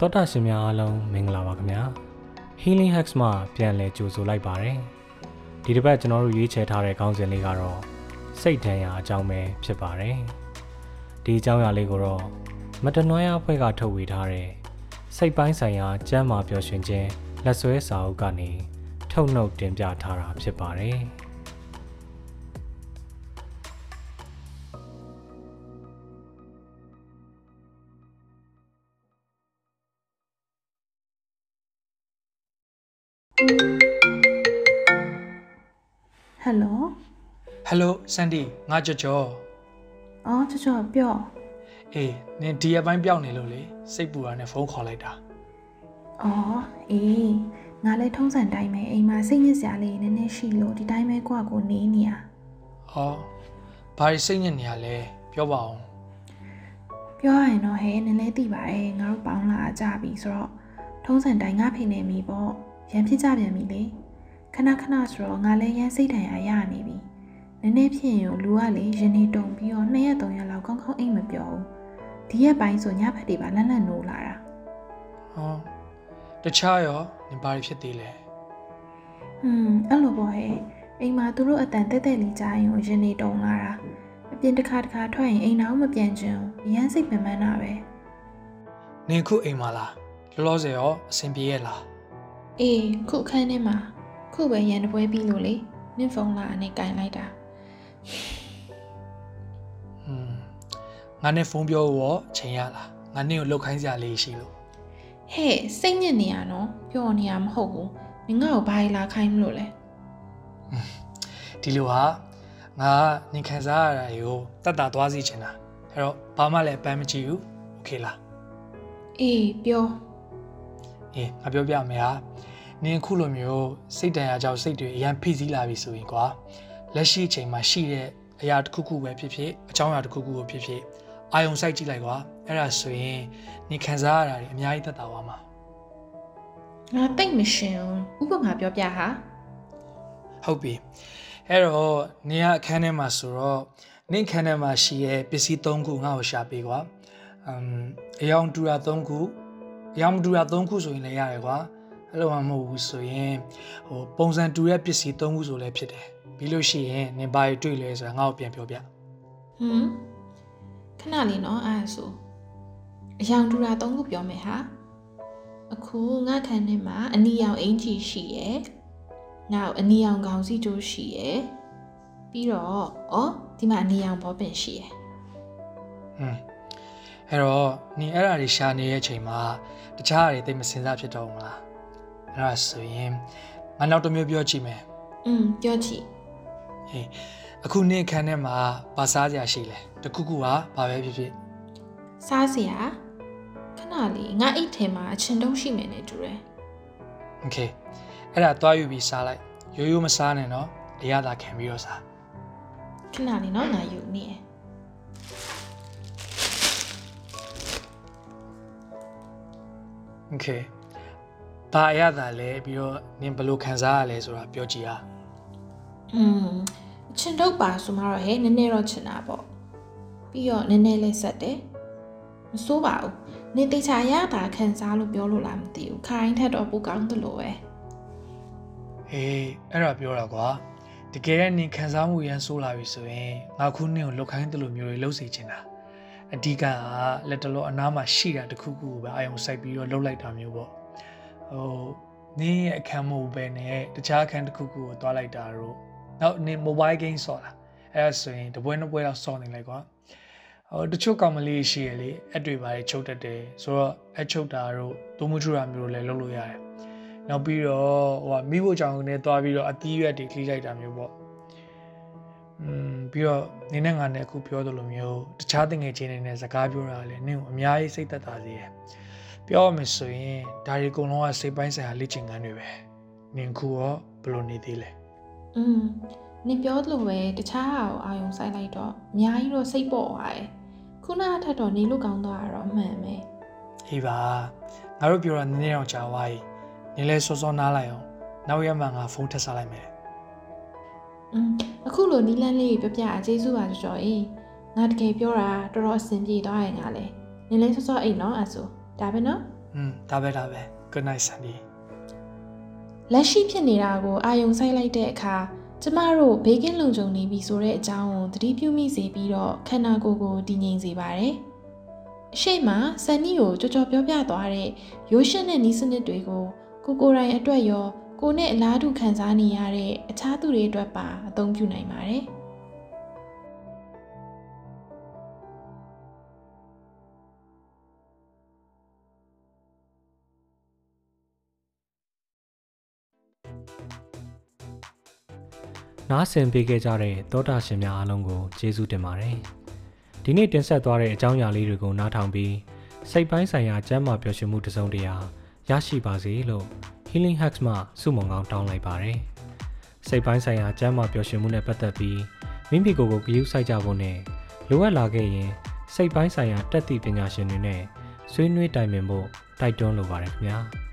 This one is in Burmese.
တောတာရှင်များအားလုံးမင်္ဂလာပါခင်ဗျာ Healing Hacks မှာပြန်လည်ကြိုဆိုလိုက်ပါတယ်ဒီတစ်ပတ်ကျွန်တော်တို့ရွေးချယ်ထားတဲ့ခေါင်းစဉ်လေးကတော့စိတ်ဒဏ်ရာအကြောင်းပဲဖြစ်ပါတယ်ဒီအကြောင်းအရာလေးကိုတော့မတနွမ်းရအဖွဲ့ကထုတ်ဝေထားတဲ့စိတ်ပိုင်းဆိုင်ရာကျမ်းမာပျော်ရွှင်ခြင်းလက်ဆွဲစာအုပ်ကနေထုတ်နှုတ်တင်ပြထားတာဖြစ်ပါတယ် ဟယ်လိုဟယ်လိုဆန်ဒီငါကြော်ကြော်အော်ချောချောပြောအေးနင်ဒီရက်ပိုင်းပြောင်းနေလို့လေစိတ်ပူတာနဲ့ဖုန်းခေါ်လိုက်တာအော်အေးငါလည်းထုံးစံတိုင်းပဲအိမ်မှာစိတ်ညစ်စရာလေးနည်းနည်းရှိလို့ဒီတိုင်းပဲကိုယ့်အကိုနေနေရဟောဘာလို့စိတ်ညစ်နေရလဲပြောပါအောင်ပြောရရင်တော့ဟဲနည်းနည်းသိပါရဲ့ငါတို့ပေါင်းလာကြပြီဆိုတော့ထုံးစံတိုင်းငါဖိနေမိပေါ့ ရန်ဖြစ်ကြပြန်ပြီလေခဏခဏဆိုတော့ငါလည်းရန်စိတ်တန်ရာရနေပြီနည်းနည်းဖြစ်ရင်လူကလေရင်နေတုံပြီးတော့နှစ်ရက်သုံးရက်လောက်ကောင်းကောင်းအိမ်မပြောဘူးဒီရက်ပိုင်းဆိုညဖက်တွေပါလန့်လန့်နိုးလာတာဟောတခြားရောနင်ဘာတွေဖြစ်သေးလဲဟွန်းအဲ့လိုပေါ့ဟဲ့အိမ်မှာသူတို့အတန်တက်တက်လေးကြားရင်ကိုရင်နေတုံလာတာအပြင်တစ်ခါတစ်ခါထွက်ရင်အိမ်နောက်မပြန်ချင်ဘူးအရန်စိတ်ပင်ပန်းတာပဲနင်ခုအိမ်မှာလားလောလောဆယ်ရောအဆင်ပြေရဲ့လား အေးခုအခန်းထဲမှာခုပဲရန်တပွဲပြီးလို့လေနင့်ဖုန်းလာအနေကင်လိုက်တာ ဟွန်းငါနဲ့ဖုန်းပြောရောအချိန်ရလားငါနင့်ကိုလောက်ခိုင်းစရာလေးရှိလို့ ဟဲ့စိတ်ညစ်နေရနော်ပြောနေရမဟုတ်ဘူးနင်ငါ့ကိုဘာလာခိုင်းမလို့လဲ ဒီလိုဟာငါနင်ခံစားရတာကိုတတ်တာသွားစီချင်တာအဲ့တော့ဘာမှလည်းအပန်းမကြည့်ဘူးโอเคလား အေးပြော အေးငါပြောပြမယ်ဟာနင်ခုလိုမျိုးစိတ်တန်ရာကြောင့်စိတ်တွေအရန်ဖိစီးလာပြီဆိုရင်ကွာလက်ရှိအချိန်မှာရှိတဲ့အရာတစ်ခုခုပဲဖြစ်ဖြစ်အကြောင်းအရာတစ်ခုခုကိုဖြစ်ဖြစ်အာယုံစိုက်ကြည့်လိုက်ကွာအဲ့ဒါဆိုရင်နင်ခံစားရတာတွေအများကြီးသက်သာသွားမှာငါတိတ်မရှင်ဘူးဥပမာပြောပြဟာဟုတ်ပြီအဲ့တော့နင်ကအခန်းထဲမှာဆိုတော့နင်ခန်းထဲမှာရှိရဲ့ပစ္စည်း၃ခုငါ့ကိုရှာပေးကွာအမ်အယောင်တူတာ၃ခု အယောင်မတူတာ၃ခုဆိုရင်လည်းရတယ်ကွာအဲ့လိုမှမဟုတ်ဘူးဆိုရင်ဟိုပုံစံတူတဲ့ပစ္စည်း၃ခုဆိုလည်းဖြစ်တယ်ပြီးလို့ရှိရင်နင်ဘာတွေတွေ့လဲဆိုတာငါ့ကိုပြန်ပြောပြဟမ်ခဏလေးနော်အဲ့ဒါဆိုအယောင်တူတာသုံးခုပြောမယ်ဟာအခုငါခန်းထဲမှာအနီရောင်အင်ကြီးရှိရယ်နောက်အနီရောင်ခေါင်းစည်းကြိုးရှိရယ်ပြီးတော့ဩဒီမှာအနီရောင်ဘောပင်ရှိရယ်ဟွန်း အဲ့တော့နင်အဲ့ဒါတွေရှာနေတဲ့အချိန်မှာတခြားအရာတွေသိပ်မစင်စားဖြစ်တော့ဘူးမလားအဲ့ဒါဆိုရင်ငါနောက်တစ်မျိုးပြောကြည့်မယ် อืมပြောချီ ဟေးအခုနေ့ခန်းထဲမှာဘာစားစရာရှိလဲတခုခုဟာဘာပဲဖြစ်ဖြစ် စားစရာခဏလေးငါအိတ်ထဲမှာအချင်တုံးရှိမယ်နဲ့တူတယ် โอเคအဲ့ဒါသွားယူပြီးစားလိုက်ရိုးရိုးမစားနဲ့နော်အရသာခံပြီးတော့စား ခဏလေးနော်ငါယူနေရယ် โอเคဘာအရသာလဲပြီးတော့နင်ဘယ်လိုခံစားရလဲဆိုတာပြောကြည့်ဟာ อืมအချင်တုံးပါဆိုမှတော့ဟဲ့နည်းနည်းတော့ချင်တာပေါ့ပြီးတော့နည်းနည်းလေးဆက်တယ်မစိုးပါဘူးနေတေချာရတာခံစားလို့ပြောလို့လားမသိဘူးခိုင်းထက်တော့ပိုကောင်းတယ်လို့ပဲ ဟေးအဲ့ဒါပြောတာကွာတကယ်နဲ့နင်ခံစားမှုရန်ဆိုးလာပြီဆိုရင်ငါခုနင်ကိုလောက်ခိုင်းတယ်လို့မျိုးတွေလှုပ်စေချင်တာ အဓိကကလက်တလောအနားမှာရှိတာတခုခုကိုပဲအာယုံစိုက်ပြီးတော့လှုပ်လိုက်တာမျိုးပေါ့ဟိုနင်းရဲ့အခန်းမဟုတ်ပဲနဲ့တခြားအခန်းတစ်ခုခုကိုတွားလိုက်တာတော့နောက်နင် mobile game ဆော့တာအဲ့ဒါဆိုရင်တပွဲနှစ်ပွဲတော့ဆော့နေလိုက်ကွာဟိုတချို့ကောင်မလေးရှိရလေအတွေ့ပါလေချုပ်တတ်တယ်ဆိုတော့အချုပ်တာတို့တိုးမထူတာမျိုးလည်းလုပ်လို့ရတယ်နောက်ပြီးတော့ဟိုကမိဖို့ကြောင့်နဲ့တွားပြီးတော့အသီးရွက်တွေခလိလိုက်တာမျိုးပေါ့ อืมပြီးတော့နင်းနဲ့ငါနဲ့အခုပြောသလိုမျိုးတခြားတငယ်ချင်းတွေနဲ့စကားပြောတာလည်းနင်းကိုအများကြီးစိတ်သက်သာစေတယ်ပြောရမယ်ဆိုရင်ဒါတွေအကုန်လုံးကစိတ်ပိုင်းဆိုင်ရာလေ့ကျင့်ခန်းတွေပဲနင်ခုရောဘယ်လိုနေသေးလဲ อืมနေပြောလို့ပဲတခြားဟာကိုအာယုံဆိုင်လိုက်တော့အများကြီးတော့စိတ်ပေါ်သွားတယ်ခုနအထက်တော့နေလို့ကောင်းသွားတာတော့အမှန်ပဲ ဟေးပါငါတို့ပြောတာနည်းနည်းတော့ကြာသွားပြီနင်လဲစောစောနားလိုက်အောင်နောက်ရက်မှငါဖုန်းထပ်စားလိုက်မယ် อืมအခုလိုနီလန်းလေးပြပြအကျေးဇူးပါကြော်ကြော်အေးငါတကယ်ပြောတာတော်တော်အဆင်ပြေသွားရင်ငါလဲနင်လဲစောစောအိတ်နော်အဲ့ဆိုဒါပဲနော် อืมဒါပဲဒါပဲ good night Sandy လက်ရှိဖြစ်နေတာကိုအာယုံဆိုင်လိုက်တဲ့အခါကျမတို့ဘေးကင်းလုံခြုံနေပြီဆိုတဲ့အကြောင်းကိုသတိပြုမိစေပြီးတော့ခန္ဓာကိုယ်ကိုတည်ငြိမ်စေပါတယ်။အရှိမဆန်နီကိုကြော်ကြော်ပြောပြသွားတဲ့ရိုးရှင်းတဲ့နီးစနစ်တွေကိုကိုကိုယ်တိုင်အတွက်ရော ကိုနဲ့အလားတူခံစားနေရတဲ့အခြားသူတွေအတွက်ပါအသုံးပြုနိုင်ပါတယ်။။နားဆင်ပေးခဲ့ကြတဲ့သောတာရှင်များအားလုံးကိုကျေးဇူးတင်ပါတယ်။ဒီနေ့တင်ဆက်သွားတဲ့အကြောင်းအရာလေးတွေကိုနားထောင်ပြီးစိတ်ပိုင်းဆိုင်ရာကျန်းမာပျော်ရွှင်မှုတစ်စုံတရာရရှိပါစေလို့ Healing Hacks မှဆုမွန်ကောင်းတောင်းလိုက်ပါတယ်။စိတ်ပိုင်းဆိုင်ရာကျန်းမာပျော်ရွှင်မှုနဲ့ပတ်သက်ပြီးမိမိကိုယ်ကိုဂရုစိုက်ကြဖို့နဲ့လိုအပ်လာခဲ့ရင်စိတ်ပိုင်းဆိုင်ရာတက်သည့်ပညာရှင်တွေနဲ့ဆွေးနွေးတိုင်ပင်ဖို့တိုက်တွန်းလိုပါတယ်ခင်ဗျာ။